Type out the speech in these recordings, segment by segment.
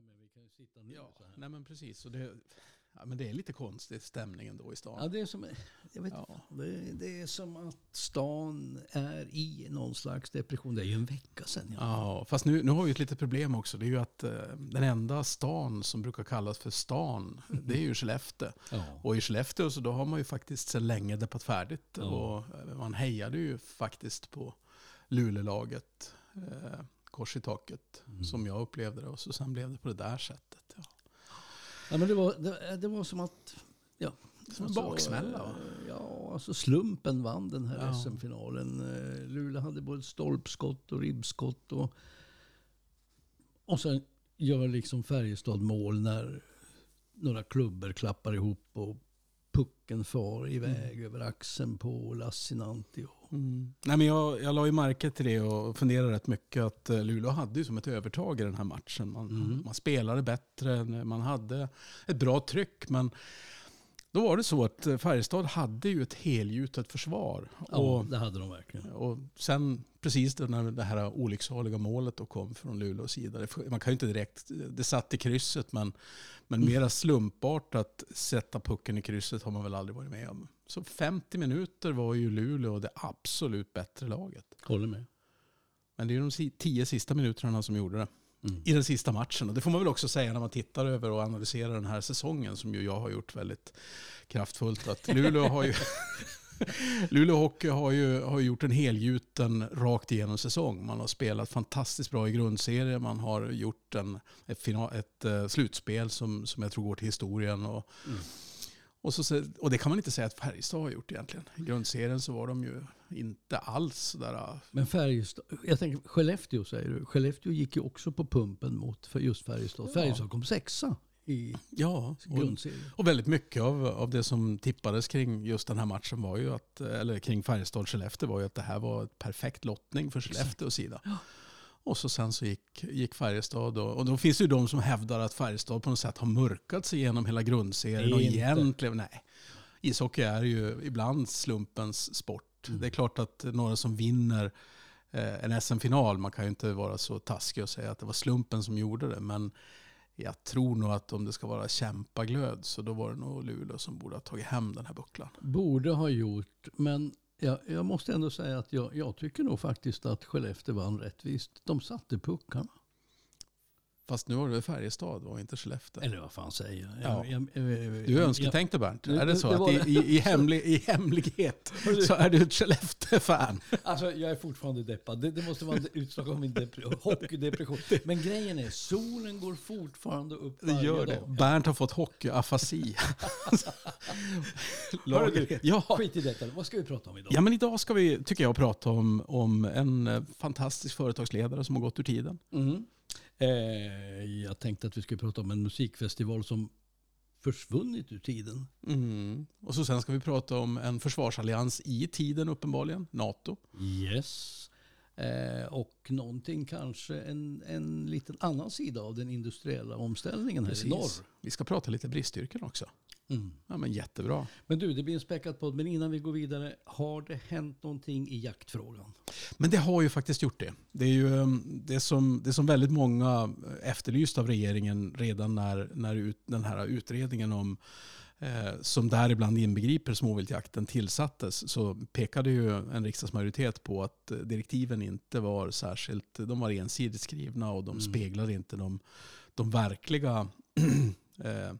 men vi kan ju sitta nu Ja, så här. nej men precis. Och det, ja, men det är lite konstig stämning ändå i stan. Ja, det är som, jag vet Ja. det, det är som att stan är i någon slags depression. Det är ju en vecka sedan. Ja. Ja, fast nu, nu har vi ett litet problem också. Det är ju att eh, den enda stan som brukar kallas för stan, det är ju Skellefteå. Ja. Och i Skellefteå så då har man ju faktiskt sedan länge deppat färdigt. Och man hejade ju faktiskt på Luleålaget, eh, kors i taket, Mm. som jag upplevde det. Och så sen blev det på det där sättet. Ja. Ja, men det, var, det, det var som att... Ja, Som en baksmälla, va? eh, Ja, alltså slumpen vann den här Ja. SM-finalen. Eh, Luleå hade både stolpskott och ribbskott. Och, och sen gör liksom Färjestad mål när några klubbor klappar ihop och pucken far iväg över axeln på Lassinantti. Mm. Nej, men jag, jag la ju märke till det och funderade rätt mycket att eh, Luleå hade ju som ett övertag i den här matchen. Man, Mm. man spelade bättre, man hade ett bra tryck. Men då var det så att eh, Färjestad hade ju ett helgjutet försvar. ja, Och, det hade de verkligen. och sen precis då när det här olycksaliga målet då kom från Luleås sida. Man kan ju inte direkt, det satt i krysset men, men Mm. mera slumpartat sätta pucken i krysset har man väl aldrig varit med om. Så 50 minuter var ju Luleå det absolut bättre laget. Håller med. Men det är de si- tio sista minuterna som gjorde det. Mm. I den sista matchen. Och det får man väl också säga när man tittar över och analyserar den här säsongen som ju jag har gjort väldigt kraftfullt. Att Luleå har ju... Luleå Hockey har ju, har gjort en helgjuten rakt igenom säsong. Man har spelat fantastiskt bra i grundserien. Man har gjort en, ett, final, ett eh, slutspel som, som jag tror går till historien. Och, Mm och, så, och det kan man inte säga att Färjestad har gjort egentligen. I grundserien så var de ju inte alls sådär Men Färjestad, jag tänker Skellefteå säger du. Skellefteå gick ju också på pumpen mot för just Färjestad. Ja. Färjestad kom sexa i Ja, och, grundserien. och väldigt mycket av, av det som tippades kring just den här matchen var ju att, eller kring Färjestad-Skellefteå var ju att det här var ett perfekt lottning för Skellefteås sida. Och så sen så gick, gick Färjestad och, och då finns det ju de som hävdar att Färjestad på något sätt har mörkat sig genom hela grundserien och Inte. egentligen, nej. Ishockey är ju ibland slumpens sport. Mm. Det är klart att några som vinner eh, en SM-final, man kan ju inte vara så taskig och säga att det var slumpen som gjorde det, men jag tror nog att om det ska vara kämpaglöd så då var det nog Luleå som borde ha tagit hem den här bucklan. Borde ha gjort, men jag, jag måste ändå säga att jag, jag tycker nog faktiskt att Skellefteå vann rättvist. De satte puckarna. Fast nu var det Färjestad och inte Skellefteå. Eller vad fan säger jag? Ja. jag, jag, jag Du är önsketänkte Bernt. Det- Är det det- så det att var i, det. i, i, hemlig, i hemlighet så är du ett Skellefteå-fan? Alltså, jag är fortfarande deppad. Det, det måste vara utslag av min depre- hockeydepression. Men grejen är, solen går fortfarande upp Det varje gör det. dag. Bernt har fått hockeyafasi. Hörru ja. Skit i detta. Vad ska vi prata om idag? ja, men idag ska vi, tycker jag, prata om, om en eh, fantastisk företagsledare som har gått ur tiden. Mm. Eh, jag tänkte att vi skulle prata om en musikfestival som försvunnit ur tiden. Mm. Och så sen ska vi prata om en försvarsallians i tiden uppenbarligen, NATO. Yes. Eh, och någonting kanske, en, en liten annan sida av den industriella omställningen här i norr. Vi ska prata lite bristyrken också. Mm. Ja, men jättebra. Men du, det blir en späckad podd. Men innan vi går vidare, har det hänt någonting i jaktfrågan? Men det har ju faktiskt gjort det. Det är ju eh, det som, det som väldigt många efterlyst av regeringen redan när, när ut, den här utredningen om eh, som däribland inbegriper småviltjakten tillsattes så pekade ju en riksdagsmajoritet på att eh, direktiven inte var särskilt, de var ensidigt skrivna och de speglade inte de, de verkliga eh,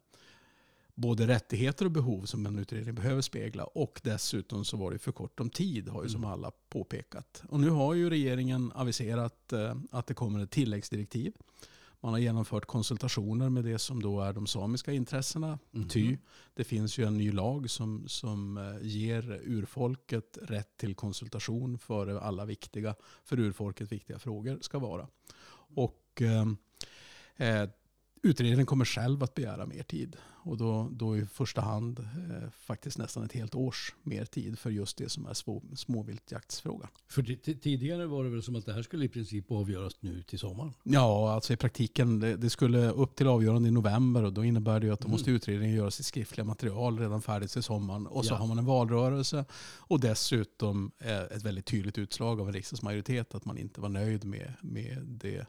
både rättigheter och behov som en utredning behöver spegla. Och dessutom så var det för kort om tid, har ju som alla påpekat. Och nu har ju regeringen aviserat eh, att det kommer ett tilläggsdirektiv. Man har genomfört konsultationer med det som då är de samiska intressena. Ty det finns ju en ny lag som, som eh, ger urfolket rätt till konsultation för alla viktiga, för urfolket viktiga frågor ska vara. Och eh, Utredningen kommer själv att begära mer tid och då, då i första hand eh, faktiskt nästan ett helt års mer tid för just det som är små, småviltjaktsfrågan. För tidigare var det väl som att det här skulle i princip avgöras nu till sommaren. Ja, alltså i praktiken, det, det skulle upp till avgörande i november och då innebär det ju att då måste utredningen göra sitt skriftliga material redan färdigt till sommaren. Och så Ja. har man en valrörelse och dessutom eh, ett väldigt tydligt utslag av en riksdagsmajoritet att man inte var nöjd med, med det,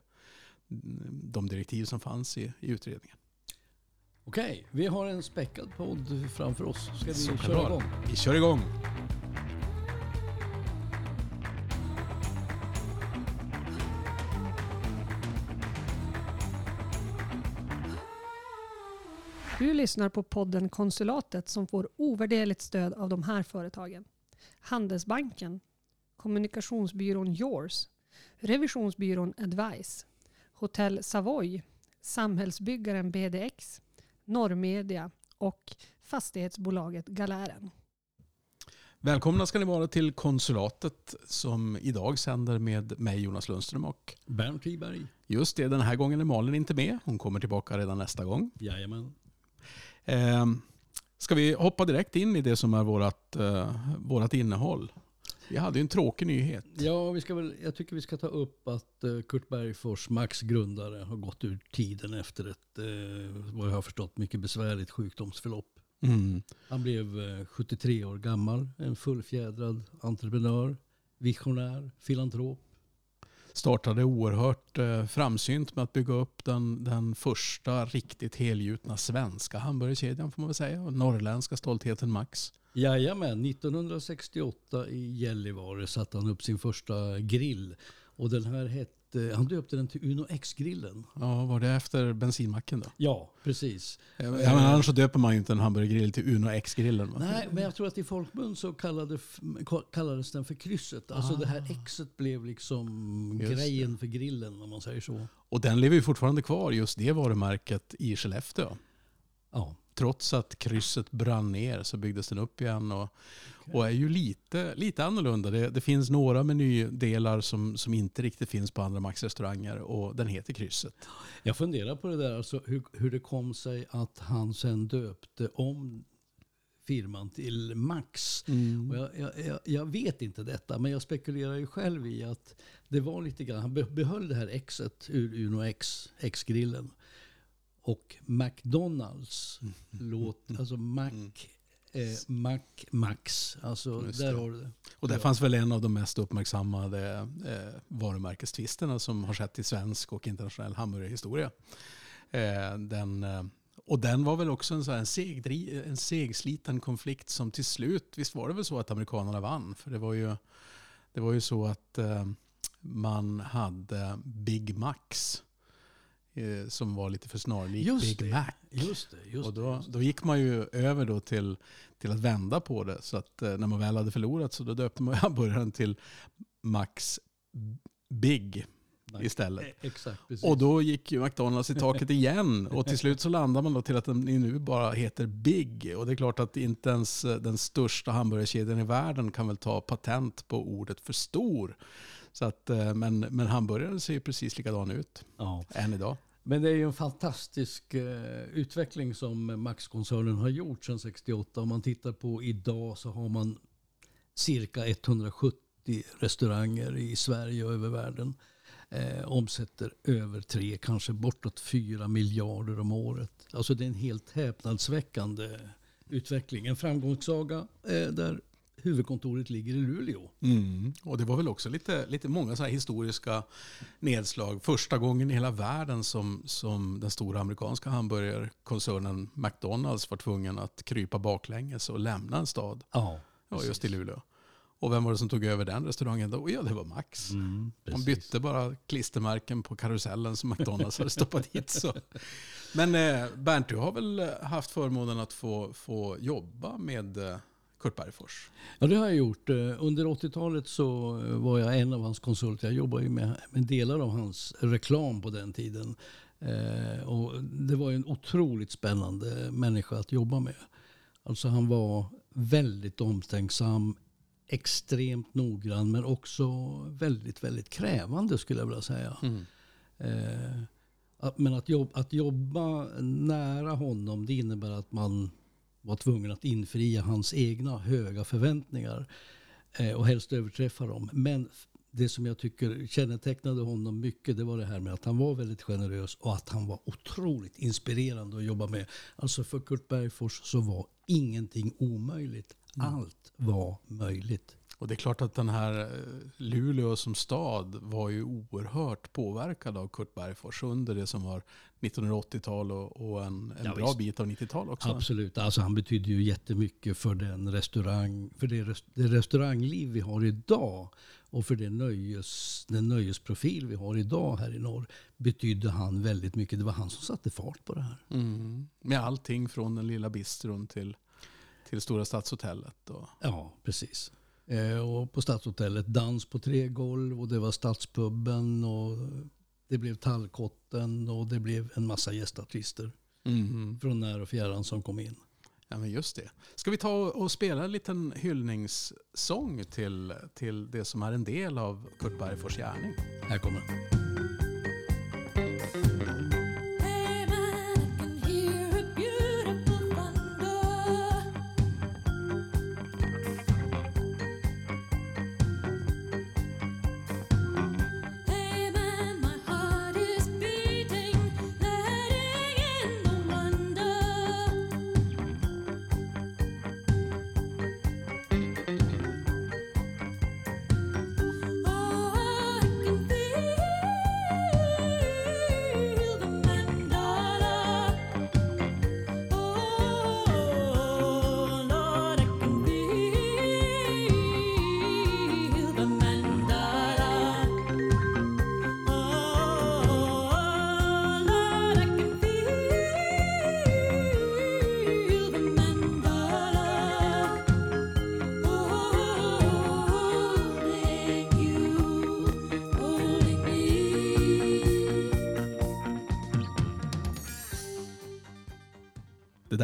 de direktiv som fanns i, i utredningen. Okej, vi har en späckad podd framför oss. Ska vi Så köra igång? Vi kör igång! Du lyssnar på podden Konsulatet som får ovärderligt stöd av de här företagen. Handelsbanken, Kommunikationsbyrån Yours, Revisionsbyrån Advice, Hotell Savoy, Samhällsbyggaren BDX, Norrmedia och fastighetsbolaget Galären. Välkomna ska ni vara till konsulatet som idag sänder med mig Jonas Lundström och Bernt Tiberg. just det, den här gången är Malin inte med. Hon kommer tillbaka redan nästa gång. Jajamän. Eh, ska vi hoppa direkt in i det som är vårt, eh, vårat innehåll? Vi hade ju en tråkig nyhet. Ja, vi ska väl, jag tycker vi ska ta upp att eh, Kurt Bergfors, Max grundare, har gått ur tiden efter ett, eh, vad jag har förstått, mycket besvärligt sjukdomsförlopp. Mm. Han blev eh, 73 år gammal, en fullfjädrad entreprenör, visionär, filantrop. Startade oerhört eh, framsynt med att bygga upp den, den första riktigt helgjutna svenska hamburgerkedjan får man väl säga. Norrländska stoltheten Max. Jajamän, 1968 i Gällivare satte han upp sin första grill. Och den här hette, han döpte den till Uno X-grillen. Ja, var det efter bensinmacken då? Ja, precis. Ja, men annars så döper man ju inte en hamburgergrill till Uno X-grillen. Nej, men jag tror att i folkmun så kallade, kallades den för krysset. Alltså Ah. det här Xet blev liksom Just grejen för grillen om man säger så. Och den lever ju fortfarande kvar, just det varumärket i Skellefteå. Ja, Trots att krysset brann ner så byggdes den upp igen och, och är ju lite, lite annorlunda. Det, det finns några menydelar som, som inte riktigt finns på andra Max-restauranger och den heter krysset. jag funderar på det där, alltså hur, hur det kom sig att han sen döpte om firman till Max. Och jag, jag, jag, vet inte detta, men jag spekulerar ju själv i att det var lite grann, han be- behöll det här Xet ur Uno X, X-grillen. Och McDonalds låt, alltså Mac, eh, Mac Max, alltså Just där det. har du det. Och där Ja. fanns väl en av de mest uppmärksammade eh, varumärkestvisterna som har skett i svensk och internationell hamburgerhistoria. Eh, den, eh, och den var väl också en, så här, en, segdri, en segsliten konflikt som till slut, visst var det väl så att amerikanerna vann? För det var ju, det var ju så att eh, man hade Big Max eh, som var lite för snarlik Just Big det. Mac. Just det, just och då, just då gick man ju över då till, till att vända på det. Så att eh, när man väl hade förlorat så då döpte man hamburgaren till Max Big istället. Eh, Exakt. Och då gick ju McDonalds i taket igen och till slut så landar man då till att den nu bara heter Big. Och det är klart att inte ens eh, den största hamburgerkedjan i världen kan väl ta patent på ordet för stor. Så att, eh, men, men hamburgaren ser ju precis likadan ut ja. än idag. Men det är ju en fantastisk eh, utveckling som Max-koncernen har gjort sedan 68. Om man tittar på idag så har man cirka 170 restauranger i Sverige och över världen. Eh, omsätter över tre, kanske bortåt fyra miljarder om året. Alltså det är en helt häpnadsväckande utveckling. En framgångssaga eh, där huvudkontoret ligger i Luleå. Mm. Och det var väl också lite, lite många så historiska nedslag. Första gången i hela världen som, som den stora amerikanska hamburgerkoncernen McDonalds var tvungen att krypa baklänges och lämna en stad. Ja, Ja, just i Luleå. Och vem var det som tog över den restaurangen då? Ja, det var Max. mm, precis. bytte bara klistermärken på karusellen som McDonalds hade stoppat dit. Så. Men eh, Bernt, du har väl haft förmånen att få, få jobba med eh, Kurt Bergfors? Ja, det har jag gjort. Eh, Under 80-talet så eh, var jag en av hans konsulter. Jag jobbade med, med delar av hans reklam på den tiden. Eh, och det var en otroligt spännande människa att jobba med. Alltså han var väldigt omtänksam, extremt noggrann men också väldigt, väldigt krävande skulle jag vilja säga. Eh, att- men att jobba, att jobba nära honom det innebär att man var tvungen att infria hans egna höga förväntningar eh, och helst överträffa dem. Men det som jag tycker kännetecknade honom mycket det var det här med att han var väldigt generös och att han var otroligt inspirerande att jobba med. Alltså för Kurt Bergfors så var ingenting omöjligt. Allt var möjligt. Och det är klart att den här eh, Luleå som stad var ju oerhört påverkad av Kurt Bergfors under det som var 1980-tal och, och en, en Ja, bra visst. bit av 90-tal också. Absolut. Alltså han betydde ju jättemycket för den restaurang, för det, rest- det restaurangliv vi har idag och för det nöjes, den nöjesprofil vi har idag här i norr betydde han väldigt mycket. Det var han som satte fart på det här. Mm. Med allting från den lilla bistron till, till Stora Stadshotellet. Och, Ja, precis. Eh, och på Stadshotellet dans på tre golv och det var Stadspuben och det blev Tallkotten och det blev en massa gästartister Mhm. från när och fjärran som kom in. Ja, men just det. Ska vi ta och spela en liten hyllningssång till, till det som är en del av Kurt Bergfors gärning? Här kommer den.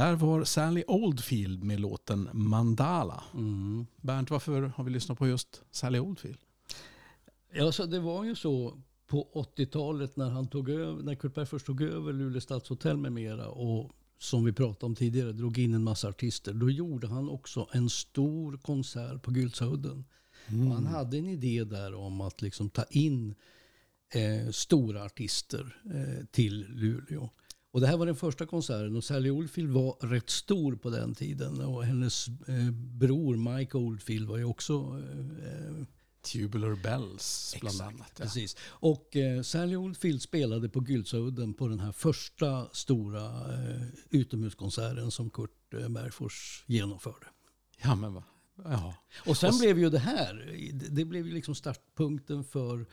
Där var Sally Oldfield med låten Mandala. Mm. Bernt, varför har vi lyssnat på just Sally Oldfield? Ja, så det var ju så på 80-talet när, han tog över, när Kurt Bergfors tog över Luleå stadshotell med mera och som vi pratade om tidigare drog in en massa artister. Då gjorde han också en stor konsert på Guldsudden. Och han hade en idé där om att liksom ta in eh, stora artister eh, till Luleå. Och det här var den första konserten och Sally Oldfield var rätt stor på den tiden. Och hennes eh, bror Mike Oldfield var ju också eh, Tubular Bells bland annat. Ja. Precis. Och eh, Sally Oldfield spelade på Gyldsudden på den här första stora eh, utomhuskonserten som Kurt eh, Bergfors genomförde. ja, men va? Ja. Och sen Och blev ju det här, det- blev ju liksom startpunkten för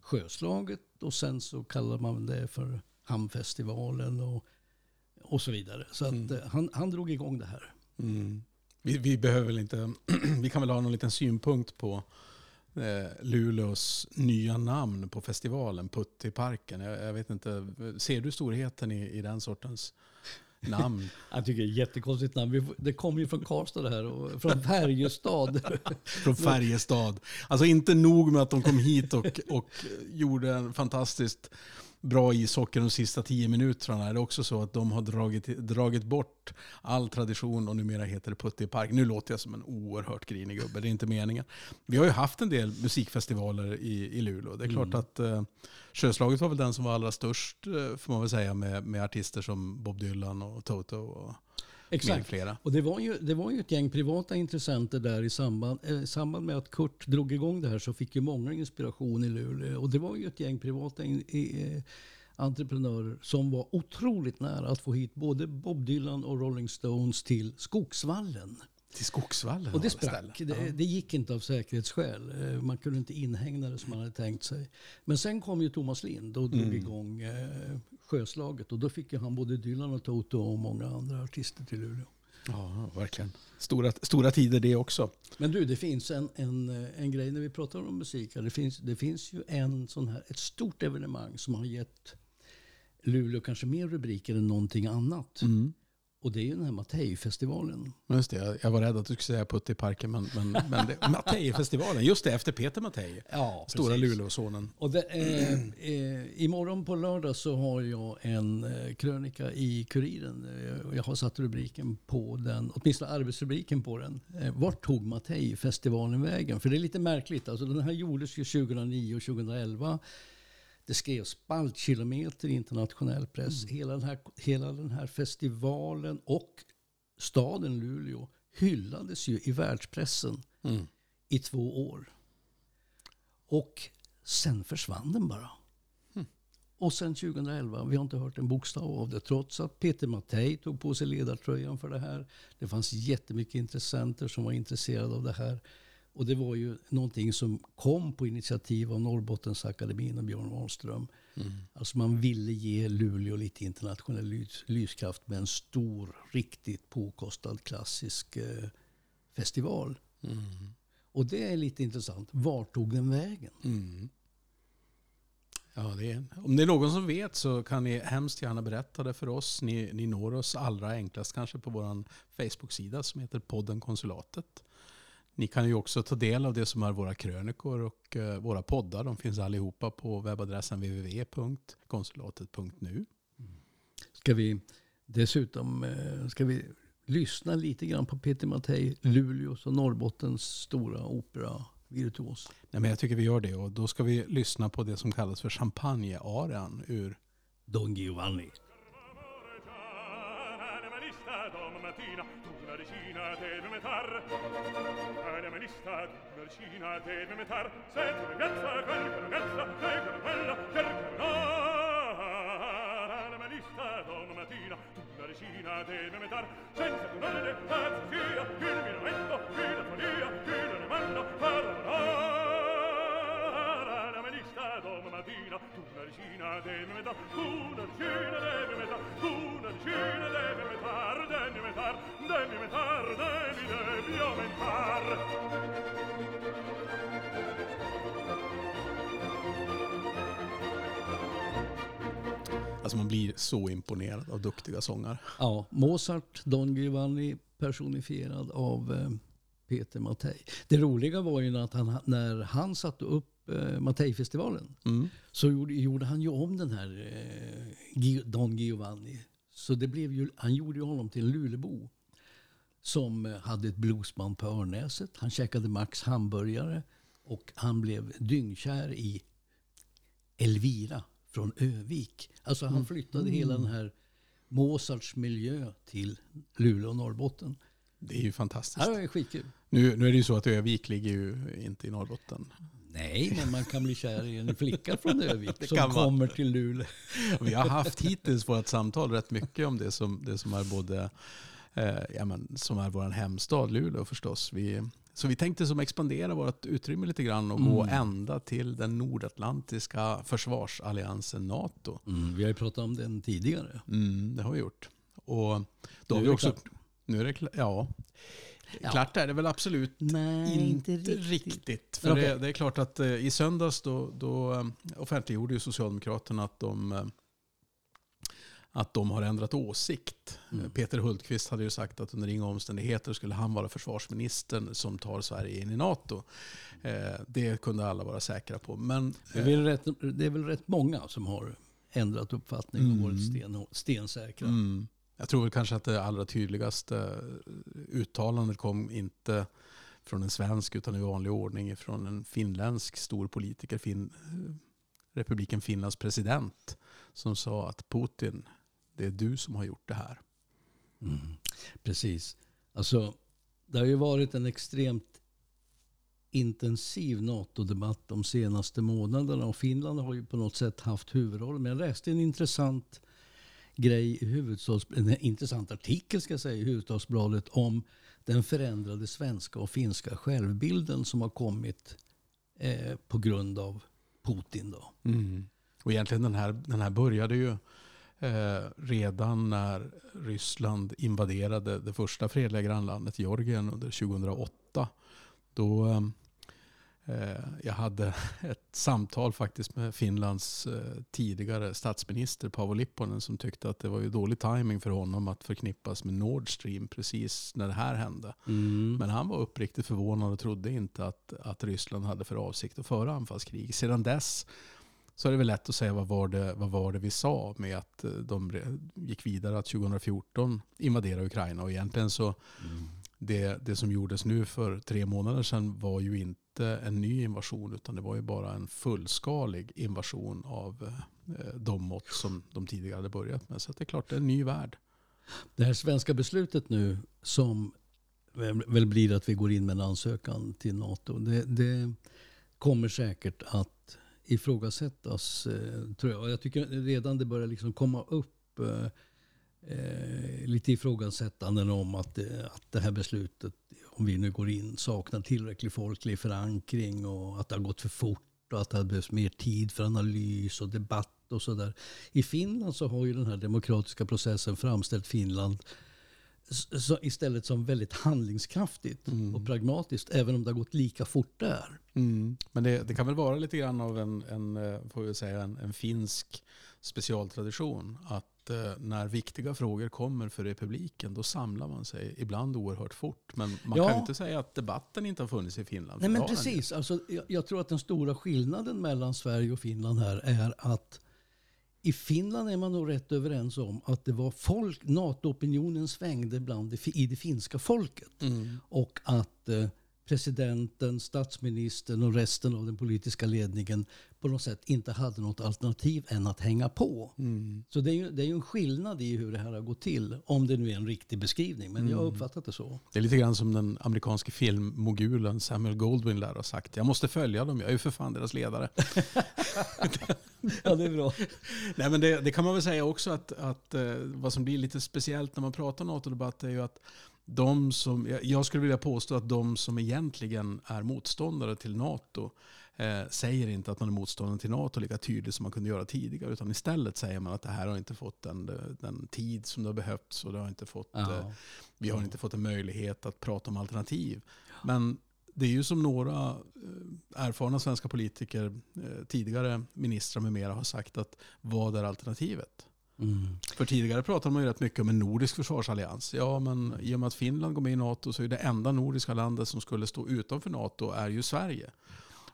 Sjöslaget och sen så kallar man det för Hamnfestivalen och, och så vidare. Så att, eh, han, han drog igång det här. Mm. Vi, vi behöver väl inte, vi kan väl ha någon liten synpunkt på eh, Luleås nya namn på festivalen, Puttiparken. Jag, jag vet inte, ser du storheten i, i den sortens namn? Jag tycker det är ett jättekonstigt namn. Det kommer ju från Karlstad det här och från Färjestad. Från Färjestad. Alltså inte nog med att de kom hit och, och gjorde en fantastiskt bra ishockey de sista tio minuterna. Det är också så att de har dragit, dragit bort all tradition och numera heter det Putte i park. Nu låter jag som en oerhört grinig gubbe, det är inte meningen. Vi har ju haft en del musikfestivaler i, i Luleå. Det är klart att eh, Sjöslaget var väl den som var allra störst, eh, får man väl säga, med, med artister som Bob Dylan och Toto och med Exakt. flera. Och det var, ju, det var ju ett gäng privata intressenter där i samband, eh, i samband med att Kurt drog igång det här så fick ju många inspiration i Luleå. Och det var ju ett gäng privata in, i, eh, entreprenörer som var otroligt nära att få hit både Bob Dylan och Rolling Stones till Skogsvallen. Till Skogsvallen Och det sprack. Det, det gick inte av säkerhetsskäl. Eh, Man kunde inte inhägna det som man hade tänkt sig. Men sen kom ju Thomas Lind och drog igång eh, Sjöslaget. Och då fick han både Dylan och Toto och många andra artister till Luleå. Ja, verkligen. Stora, stora tider det också. Men du, det finns en, en, en grej när vi pratar om musik. Det finns, det finns ju en sån här, ett stort evenemang som har gett Luleå kanske mer rubriker än någonting annat. Och det är ju den här Mattei-festivalen. Just det, jag- var rädd att du skulle säga Putte i parken, men, men, men det, Mattei-festivalen, just det, efter Peter Mattei. Ja, Stora Luleåsonen. Och det, eh, eh, imorgon på lördag så har jag en eh, krönika i Kuriren. Eh, jag har satt rubriken på den, åtminstone arbetsrubriken på den. Eh, vart tog Mattei-festivalen vägen? För det är lite märkligt. Alltså, den här gjordes ju 2009 och 2011. Det skrevs spaltkilometer i internationell press. Hela, den här, hela den här festivalen och staden Luleå hyllades ju i världspressen Mm. i två år. Och sen försvann den bara. Och sen 2011, vi har inte hört en bokstav av det. Trots att Peter Mattei tog på sig ledartröjan för det här. Det fanns jättemycket intressenter som var intresserade av det här. Och det var ju någonting som kom på initiativ av Norrbottensakademin och Björn Wahlström. Alltså man ville ge Luleå lite internationell lys, lyskraft med en stor, riktigt påkostad klassisk eh, festival. Och det är lite intressant. Vart tog den vägen? Mm. Ja, det är, om det är någon som vet så kan ni hemskt gärna berätta det för oss. Ni, ni når oss allra enklast kanske på vår Facebook-sida som heter podden Konsulatet. Ni kan ju också ta del av det som är våra krönikor och eh, våra poddar. De finns allihopa på webbadressen www.konsulatet.nu. Ska vi dessutom eh, ska vi lyssna lite grann på Peter Mattei, Luleås och Norrbottens stora opera-virtuos. Nej, men jag tycker vi gör det och då ska vi lyssna på det som kallas för champagnearan ur Don Giovanni. Domattina, tu una decina deve metar. Germanista, di Mercina, te me metar, se tu ragazza, cani per ragazza, te per bella, cercherà. Germanista, donna mattina, tu Mercina, te me metar, senza tu nelle, senza sia, chi il mio vento, chi la folia, chi la mano, parlerà. Decina deve metar. Una decina deve metar, una decina deve metar. Devi metar, devi metar, devi, devi aumentar. Alltså man blir så imponerad av duktiga sångare. Ja, Mozart, Don Giovanni personifierad av eh, Peter Mattei. Det roliga var ju att han, när han satte upp eh, Mattei-festivalen Mm. så gjorde, gjorde han ju om den här eh, Don Giovanni. Så det blev ju, han gjorde ju honom till en Lulebo. Som eh, hade ett bluesband på Örnäset. Han käkade Max hamburgare. Och han blev dyngkär i Elvira från Övik. Alltså han flyttade hela den här Mozarts miljö till Luleå och Norrbotten. Det är ju fantastiskt. Det här är skitkul. Nu, nu är det ju så att Övik ligger ju inte i Norrbotten. Nej, men man kan bli kär i en flicka från Övik som kommer till Luleå. Vi har haft hittills vårt samtal rätt mycket om det som, det som är både eh, ja, men, som är vår hemstad Luleå förstås. Vi, så vi tänkte som expandera vårt utrymme lite grann och gå ända till den nordatlantiska försvarsalliansen NATO. Mm, vi har ju pratat om den tidigare. Mm, det har vi gjort. Och då Nu har vi också, klart. Nu är det klart. Ja. Ja. Klart är det väl absolut Nej, inte riktigt. För Okej. det, det är klart att eh, i söndags då, då eh, offentliggjorde ju Socialdemokraterna att de, eh, att de har ändrat åsikt. Mm. Eh, Peter Hultqvist hade ju sagt att under inga omständigheter skulle han vara försvarsministern som tar Sverige in i NATO. Eh, Det kunde alla vara säkra på. Men Det är, väl rätt, det är väl rätt många som har ändrat uppfattning och varit sten, stensäkra. Mm. Jag tror väl kanske att det allra tydligaste eh, uttalandet kom inte från en svensk utan i vanlig ordning från en finländsk stor politiker, fin, eh, republiken Finlands president, som sa att Putin, det är du som har gjort det här. Mm. Precis. Alltså, det har ju varit en extremt intensiv NATO-debatt de senaste månaderna och Finland har ju på något sätt haft huvudrollen. Men jag läste en intressant grej i huvudstads, en intressant artikel ska jag säga, i Huvudstadsbladet om den förändrade svenska och finska självbilden som har kommit eh, på grund av Putin. Då. Mm. Och egentligen den här, den här började ju eh, redan när Ryssland invaderade det första fredliga grannlandet Georgien under 2008. Då eh, jag hade ett samtal faktiskt med Finlands eh, tidigare statsminister Paavo Lipponen som tyckte att det var ju dålig timing för honom att förknippas med Nord Stream precis när det här hände. Men han var uppriktigt förvånad och trodde inte att, att Ryssland hade för avsikt att föra anfallskrig. Sedan dess så är det väl lätt att säga vad var det, vad var det vi sa med att eh, de gick vidare att 2014 invadera Ukraina. Och egentligen så det, det som gjordes nu för tre månader sedan var ju inte en ny invasion utan det var ju bara en fullskalig invasion av eh, de mått som de tidigare hade börjat med. Så att det är klart det är en ny värld. Det här svenska beslutet nu som väl blir att vi går in med en ansökan till NATO. Det, det kommer säkert att ifrågasättas, eh, tror jag. Och jag tycker redan det börjar liksom komma upp eh, eh, eh, lite ifrågasättanden om att, det- att det här beslutet, om vi nu går in, saknar tillräcklig folklig förankring och att det har gått för fort och att det hade behövts mer tid för analys och debatt och sådär. I Finland så har ju den här demokratiska processen framställt Finland så istället som väldigt handlingskraftigt och pragmatiskt, även om det har gått lika fort där. Mm. Men det, det kan väl vara lite grann av en, en, eh, får vi säga, en, en finsk specialtradition. Att eh, när viktiga frågor kommer för republiken, då samlar man sig ibland oerhört fort. Men man Ja. kan inte säga att debatten inte har funnits i Finland. Nej men precis, alltså, jag, jag tror att den stora skillnaden mellan Sverige och Finland här är att i Finland är man nog rätt överens om att det var folk, NATO-opinionen svängde bland det, i det finska folket. Mm. Och att eh, presidenten, statsministern och resten av den politiska ledningen på något sätt inte hade något alternativ än att hänga på. Mm. Så det är, ju, det är ju en skillnad i hur det här har gått till. Om det nu är en riktig beskrivning. Men jag har Mm. uppfattat det så. Det är lite grann som den amerikanske filmmogulen Samuel Goldwyn lär ha sagt. Jag måste följa dem, jag är ju för fan deras ledare. Ja, det är bra. Nej, men det, det kan man väl säga också att, att eh, vad som blir lite speciellt när man pratar NATO-debatt är ju att de som, jag- skulle vilja påstå att de som egentligen är motståndare till NATO eh, säger inte att man är motståndare till NATO lika tydligt som man kunde göra tidigare. Utan istället säger man att det här har inte fått den, den tid som det har behövts och det har inte fått, eh, Ja. vi har inte fått en möjlighet att prata om alternativ. Men det är ju som några eh, erfarna svenska politiker, eh, tidigare ministrar med mera har sagt att vad är alternativet? Mm. För tidigare pratade man ju rätt mycket om en nordisk försvarsallians. Ja, men i och med att Finland går med i NATO så är det enda nordiska landet som skulle stå utanför NATO är ju Sverige.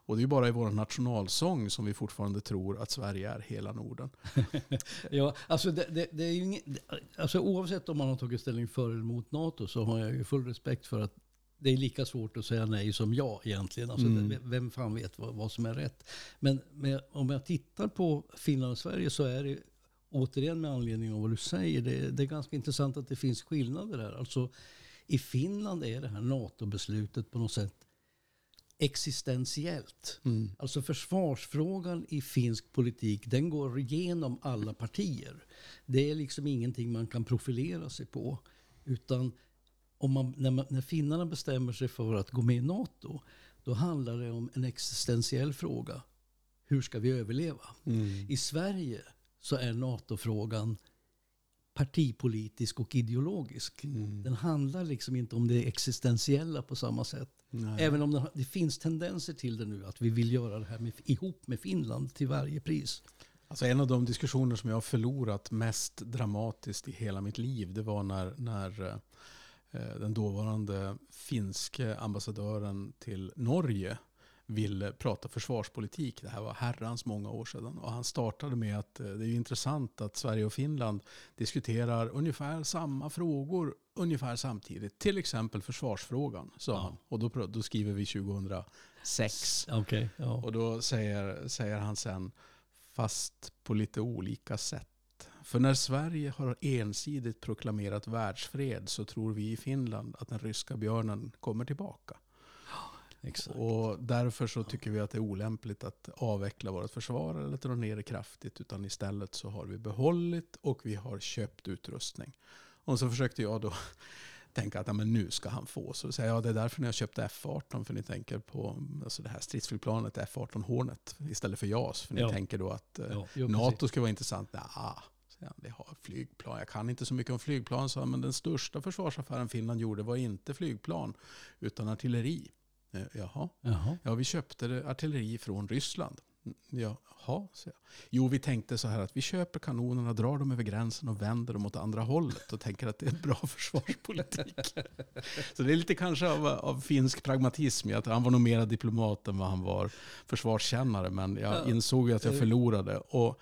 Och det är ju bara i vår nationalsång som vi fortfarande tror att Sverige är hela Norden. Ja, alltså det, det, det är inget, alltså oavsett om man har tagit ställning för eller emot NATO så har jag ju full respekt för att det är lika svårt att säga nej som ja egentligen. Alltså, Mm. Vem fan vet vad, vad som är rätt? Men med, om jag tittar på Finland och Sverige så är det återigen med anledning av vad du säger. Det, det är ganska intressant att det finns skillnader här. Alltså, I Finland är det här NATO-beslutet på något sätt existentiellt. Alltså försvarsfrågan i finsk politik den går igenom alla partier. Det är liksom ingenting man kan profilera sig på. Utan om man, när, man, när finnarna bestämmer sig för att gå med i NATO då handlar det om en existentiell fråga. Hur ska vi överleva? I Sverige så är NATO-frågan partipolitisk och ideologisk. Den handlar liksom inte om det existentiella på samma sätt. Nej. Även om det, det finns tendenser till det nu, att vi vill göra det här med, ihop med Finland till varje pris. Alltså en av de diskussioner som jag har förlorat mest dramatiskt i hela mitt liv, det var när, när eh, den dåvarande finske ambassadören till Norge ville prata försvarspolitik. Det här var herrans många år sedan. Och han startade med att eh, det är intressant att Sverige och Finland diskuterar ungefär samma frågor ungefär samtidigt. Till exempel försvarsfrågan, sa Ja. han. Och då, då skriver vi 2006. Okej. ja. Och då säger, säger han sen, fast på lite olika sätt. För när Sverige har ensidigt proklamerat världsfred så tror vi i Finland att den ryska björnen kommer tillbaka. Exakt. Och därför så tycker vi att det är olämpligt att avveckla vårt försvar eller dra ner det kraftigt. Utan istället så har vi behållit och vi har köpt utrustning. Och så försökte jag då tänka att ja, men nu ska han få. Så säger jag, ja, det är därför ni har köpt F18. För ni tänker på alltså det här stridsflygplanet F18 Hornet istället för JAS. För ni Ja. tänker då att eh, Ja, jo, NATO precis. ska vara intressant. Han, det har flygplan. Jag kan inte så mycket om flygplan, sa han, men den största försvarsaffären Finland gjorde var inte flygplan utan artilleri. Eh, Jaha, Jaha. ja vi köpte artilleri från Ryssland. "Mm, Jaha, så jag. Jo, vi tänkte så här att vi köper kanonerna, drar dem över gränsen och vänder dem åt andra hållet och tänker att det är en bra försvarspolitik. så det är lite kanske av, av finsk pragmatism. Att han var nog mera diplomat än vad han var försvarskännare. Men jag Ja. insåg att jag förlorade. Och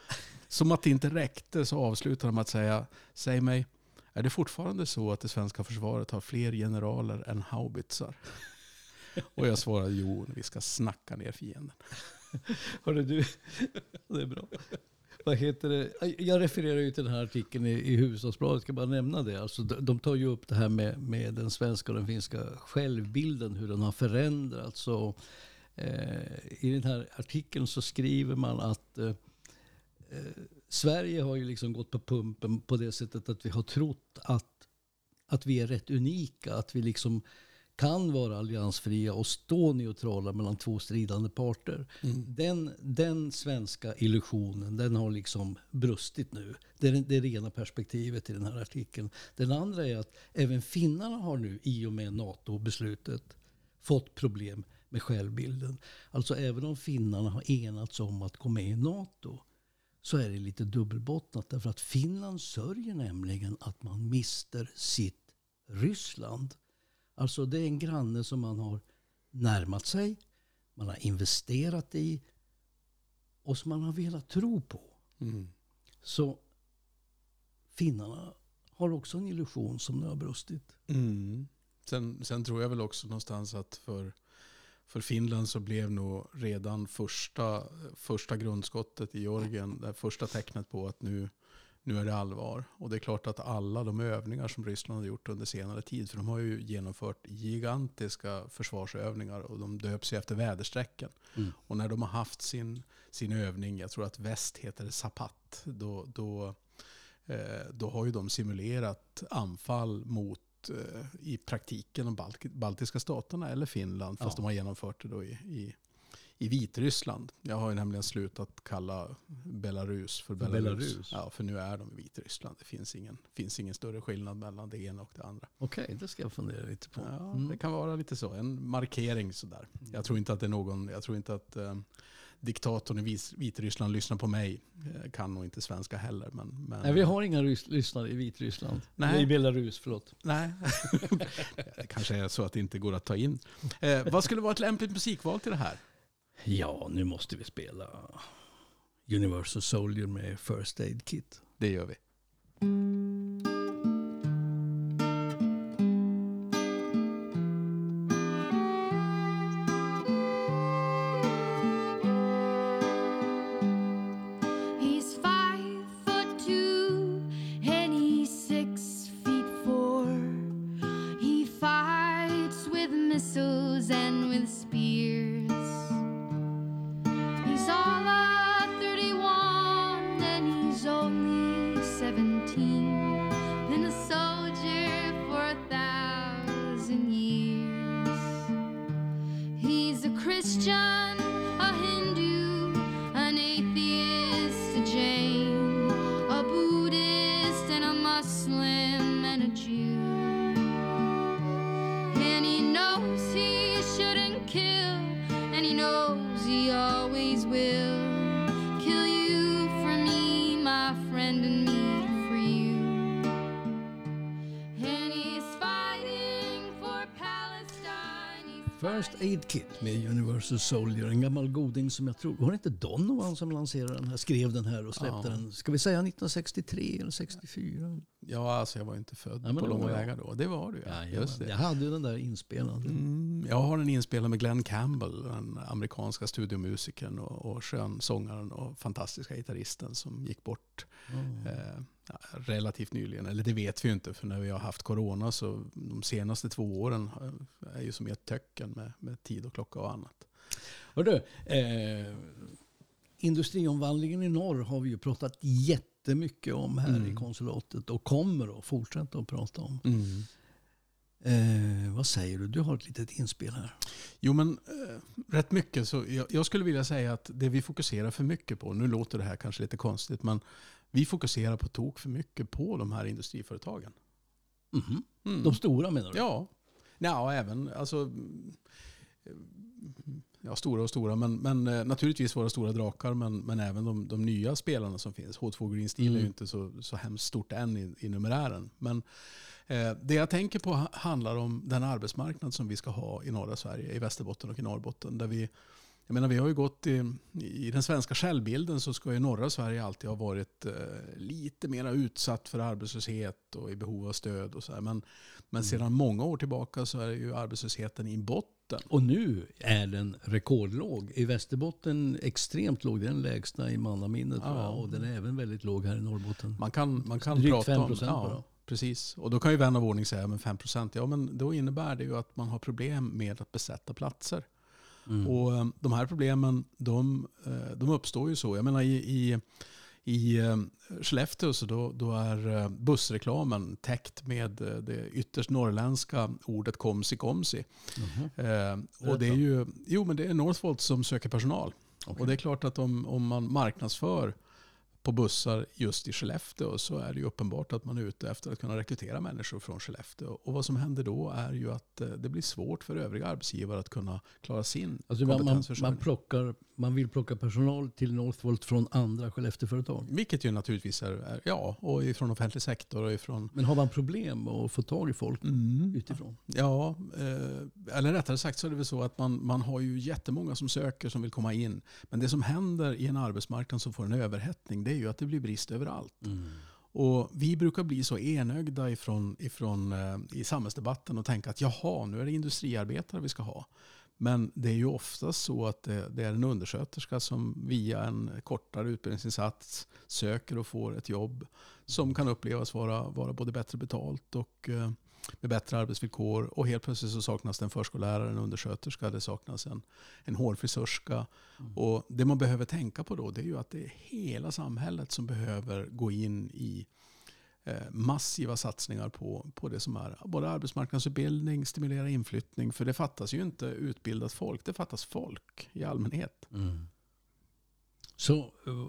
som att det inte räckte så avslutade de med att säga, säg mig, är det fortfarande så att det svenska försvaret har fler generaler än haubitsar? Och jag svarade, jo, vi ska snacka ner fienden. Hörru du, det är bra. vad heter det? Jag refererar ju till den här artikeln i, i Hufvudstadsbladet, ska bara nämna det. Alltså, de, tar ju upp det här med, med den svenska och den finska självbilden, hur den har förändrats. Och, eh, I den här artikeln så skriver man att eh, eh, Sverige har ju liksom gått på pumpen på det sättet att vi har trott att, att vi är rätt unika. Att vi liksom kan vara alliansfria och stå neutrala mellan två stridande parter. Den, den svenska illusionen den har liksom brustit nu. Det är det rena perspektivet i den här artikeln. Den andra är att även finnarna har nu i och med NATO-beslutet fått problem med självbilden. Alltså även om finnarna har enats om att gå med i NATO så är det lite dubbelbottnat. Därför att Finland sörjer nämligen att man mister sitt Ryssland. Alltså det är en granne som man har närmat sig, man har investerat i och som man har velat tro på. Mm. Så finnarna har också en illusion som nu har brustit. Mm. Sen, sen tror jag väl också någonstans att för, för Finland så blev nog redan första, första grundskottet i Georgien, det första tecknet på att nu, nu är det allvar. Och det är klart att alla de övningar som Ryssland har gjort under senare tid, för de har ju genomfört gigantiska försvarsövningar och de döps ju efter väderstrecken. Mm. Och när de har haft sin, sin övning, jag tror att väst heter det Zapat, då, då, eh, då har ju de simulerat anfall mot eh, i praktiken de balk- baltiska staterna eller Finland, fast Ja. de har genomfört det då i, i, i Vitryssland. Jag har ju nämligen slutat kalla Belarus för Belarus. Belarus? Ja, för nu är de i Vitryssland. Det finns ingen, finns ingen större skillnad mellan det ena och det andra. Okej, det ska jag fundera lite på. Ja, Mm. Det kan vara lite så, en markering sådär. Jag tror inte att det är någon, jag tror inte att eh, diktatorn i Vitryssland lyssnar på mig. Eh, kan nog inte svenska heller. Men, men, Nej, vi har inga lyssnare i Vitryssland. Nej. I Belarus, förlåt. Nej, det kanske är så att det inte går att ta in. Eh, vad skulle vara ett lämpligt musikval till det här? Ja, nu måste vi spela Universal Soldier med First Aid Kit. Det gör vi. First Aid Kit med Universal Soldier. En gammal goding som jag tror... Var det inte Donovan som lanserade den här? Skrev den här och släppte Ja. den. Ska vi säga 1963 eller 64? Ja, alltså jag var inte född Ja, på långa jag. vägar då. Det var du ja. Just Jag det. hade ju den där inspelad. Mm, jag har den inspelad med Glenn Campbell, den amerikanska studiomusikern och, och skönsångaren och fantastiska gitarristen som gick bort Mm. eh, ja, relativt nyligen. Eller det vet vi ju inte för när vi har haft corona så de senaste två åren är ju som ett töcken med, med tid och klocka och annat. Hördu, eh, industriomvandlingen i norr har vi ju pratat jättemycket om här Mm. i konsulatet och kommer att fortsätta att prata om. Eh, vad säger du? Du har ett litet inspel här. Jo men eh, rätt mycket så jag, jag skulle vilja säga att det vi fokuserar för mycket på, nu låter det här kanske lite konstigt men vi fokuserar på tok för mycket på de här industriföretagen. Mhm. Mm. De stora menar du? Ja, ja även alltså, mm, ja, stora och stora, men, men eh, naturligtvis våra stora drakar, men, men även de, de nya spelarna som finns. H2 Green Steel är Mm. ju inte så, så hemskt stort än i, i numerären. Men eh, det jag tänker på ha- handlar om den arbetsmarknad som vi ska ha i norra Sverige, i Västerbotten och i Norrbotten. Där vi, jag menar, vi har ju gått i, i den svenska självbilden så ska ju norra Sverige alltid ha varit eh, lite mer utsatt för arbetslöshet och i behov av stöd och så här. Men, men sedan många år tillbaka så är ju arbetslösheten i botten. Och nu är den rekordlåg. I Västerbotten extremt låg. Den lägsta i mannaminnet. Ja. Och den är även väldigt låg här i Norrbotten. Man kan, man kan Drygt prata om... 5% bara. Precis. Och då kan ju vän av ordning säga men 5 Ja, men då innebär det ju att man har problem med att besätta platser. Mm. Och eh, de här problemen de, eh, de uppstår ju så. Jag menar i, i, i eh, Skellefteå så då, då är bussreklamen täckt med det ytterst norrländska ordet komsi komsi. Mhm. Eh, och det är ju, jo men det är Northvolt som söker personal. Okej. Och det är klart att om, om man marknadsför på bussar just i Skellefteå så är det uppenbart att man är ute efter att kunna rekrytera människor från Skellefteå. Och vad som händer då är ju att eh, det blir svårt för övriga arbetsgivare att kunna klara sin Alltså man, man, kompetensförsörjning. man, plockar, man vill plocka personal till Northvolt från andra Skellefteåföretag. Vilket ju naturligtvis är, är, ja, och ifrån offentlig sektor och ifrån... Men har man problem att få tag i folk Mm. utifrån? Ja, eh, eller rättare sagt så är det väl så att man, man har ju jättemånga som söker som vill komma in. Men det som händer i en arbetsmarknad som får en överhettning det är ju att det blir brist överallt. Och vi brukar bli så enögda ifrån, ifrån, eh, i samhällsdebatten och tänka att jaha, nu är det industriarbetare vi ska ha. Men det är ju oftast så att det, det är en undersköterska som via en kortare utbildningsinsats söker och får ett jobb som kan upplevas vara, vara både bättre betalt och eh, med bättre arbetsvillkor. Och helt plötsligt så saknas det en förskollärare, en undersköterska, det saknas en, en hårfrisörska. Och det man behöver tänka på då det är ju att det är hela samhället som behöver gå in i eh, massiva satsningar på, på det som är både arbetsmarknadsutbildning, stimulera inflyttning. För det fattas ju inte utbildat folk, det fattas folk i allmänhet. Så eh,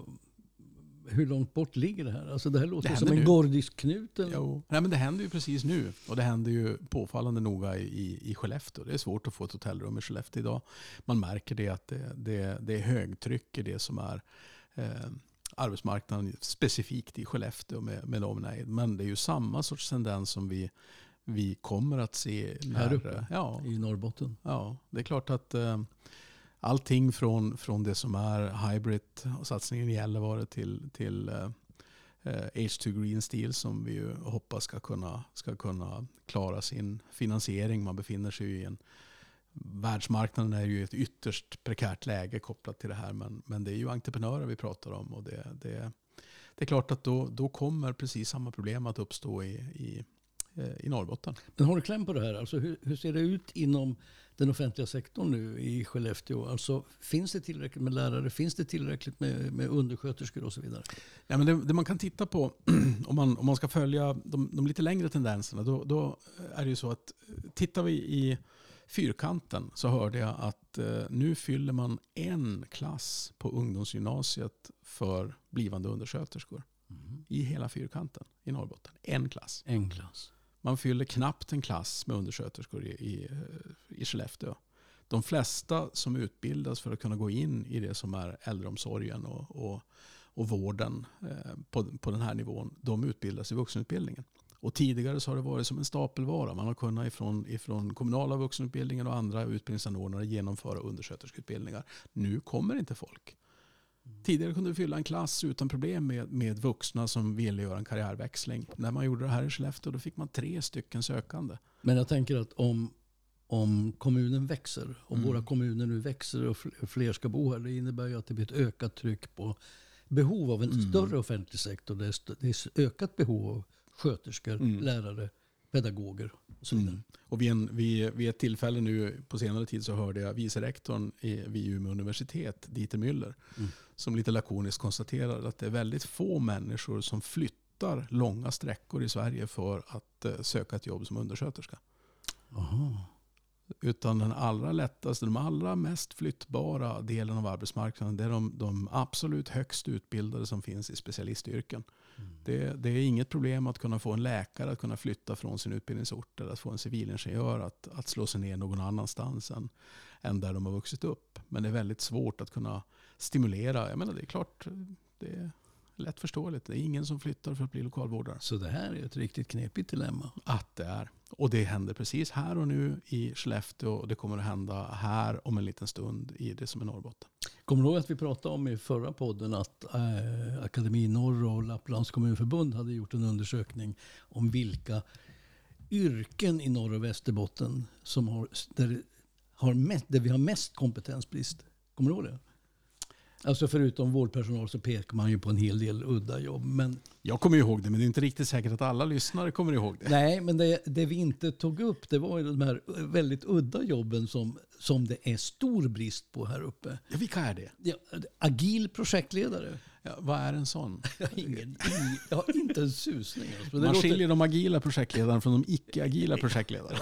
hur långt bort ligger det här? Alltså det här låter Det som en nu. gordisk knut. eller? Nej, men det händer ju precis nu och det händer ju påfallande noga i, i Skellefteå. Det är svårt att få ett hotellrum i Skellefteå idag. Man märker det att det, det, det är högtryck i det som är eh, arbetsmarknaden specifikt i Skellefteå med, med omnejd. Men det är ju samma sorts tendens som vi, vi kommer att se när, Här uppe? Ja, I Norrbotten. Ja, det är klart att eh, allting från, från det som är hybrid och satsningen i Gällivare till, till eh, H2 Green Steel som vi ju hoppas ska kunna, ska kunna klara sin finansiering. Man befinner sig ju i en Världsmarknaden är ju i ett ytterst prekärt läge kopplat till det här. Men, men det är ju entreprenörer vi pratar om. Och det, det, det är klart att då, då kommer precis samma problem att uppstå i, i, eh, i Norrbotten. Men har du kläm på det här? Alltså hur, hur ser det ut inom den offentliga sektorn nu i Skellefteå? Alltså, finns det tillräckligt med lärare? Finns det tillräckligt med, med undersköterskor och så vidare? Ja, men det, det man kan titta på, om man, om man ska följa de, de lite längre tendenserna, då, då är det ju så att eh, tittar vi i fyrkanten så hörde jag att eh, nu fyller man en klass på ungdomsgymnasiet för blivande undersköterskor. I hela fyrkanten i Norrbotten. En klass. En klass. Man fyller knappt en klass med undersköterskor i, i, i Skellefteå. De flesta som utbildas för att kunna gå in i det som är äldreomsorgen och, och, och vården eh, på, på den här nivån, de utbildas i vuxenutbildningen. Och tidigare så har det varit som en stapelvara. Man har kunnat ifrån, ifrån kommunala vuxenutbildningen och andra utbildningsanordnare genomföra undersköterskeutbildningar. Nu kommer inte folk. Tidigare kunde du fylla en klass utan problem med, med vuxna som ville göra en karriärväxling. När man gjorde det här i Skellefteå då fick man tre stycken sökande. Men jag tänker att om, om kommunen växer, om Mm. våra kommuner nu växer och fl- fler ska bo här, det innebär ju att det blir ett ökat tryck på behov av en Mm. större offentlig sektor. Det är, det är ökat behov av sköterskor, Mm. lärare, pedagoger och så vidare. Och vid, en, vid, vid ett tillfälle nu på senare tid så hörde jag vice rektorn i, vid Umeå universitet, Dieter Müller, Mm. Som lite lakoniskt konstaterade att det är väldigt få människor som flyttar långa sträckor i Sverige för att eh, söka ett jobb som undersköterska. Aha. Utan den allra lättaste, de allra mest flyttbara delen av arbetsmarknaden det är de, de absolut högst utbildade som finns i specialistyrken. Det, det är inget problem att kunna få en läkare att kunna flytta från sin utbildningsort eller att få en civilingenjör att, att slå sig ner någon annanstans än, än där de har vuxit upp. Men det är väldigt svårt att kunna stimulera. Jag menar, det är klart, det är lätt förståeligt. Det är ingen som flyttar för att bli lokalvårdare. Så det här är ett riktigt knepigt dilemma. Att det är. Och det händer precis här och nu i Skellefteå och det kommer att hända här om en liten stund i det som är Norrbotten. Kommer du ihåg att vi pratade om i förra podden att eh, Akademi Norr och Lapplands kommunförbund hade gjort en undersökning om vilka yrken i Norr och Västerbotten som har, där har mest, där vi har mest kompetensbrist. Kommer du ihåg det? Alltså förutom vårdpersonal så pekar man ju på en hel del udda jobb. Men Jag kommer ihåg det, men det är inte riktigt säkert att alla lyssnare kommer ihåg det. Nej, men det, det vi inte tog upp det var ju de här väldigt udda jobben som, som det är stor brist på här uppe. Ja, vilka är det? Ja, agil projektledare. Ja, vad är en sån? Jag har, ingen, jag har inte en susning. Alltså. Man låter- skiljer de agila projektledarna från de icke-agila projektledarna.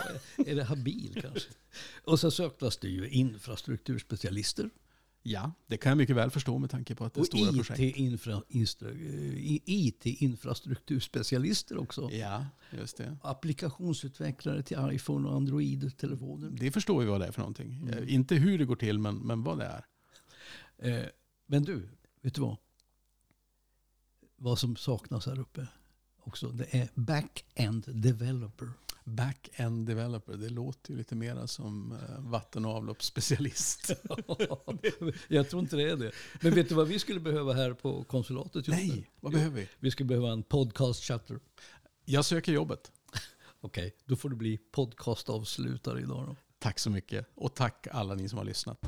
Är det habil kanske? Och så söktas det ju infrastrukturspecialister. Ja, det kan jag mycket väl förstå med tanke på att det är Och stora projekt. IT-infra, instra- eh, IT-infrastrukturspecialister också. Ja, just det. Applikationsutvecklare till iPhone och Android-telefoner. Det förstår vi vad det är för någonting. Eh, Inte hur det går till, men, men vad det är. Eh, men du, vet du vad? Vad som saknas här uppe också, det är back-end developer. Back-end developer, det låter ju lite mera som eh, vatten och avloppsspecialist. Jag tror inte det är det. Men vet du vad vi skulle behöva här på konsulatet? just nu? Nej, vad behöver vi? Vi skulle behöva en podcast chatter. Jag söker jobbet. Okej, då får du bli podcastavslutare idag då. Tack så mycket. Och tack alla ni som har lyssnat.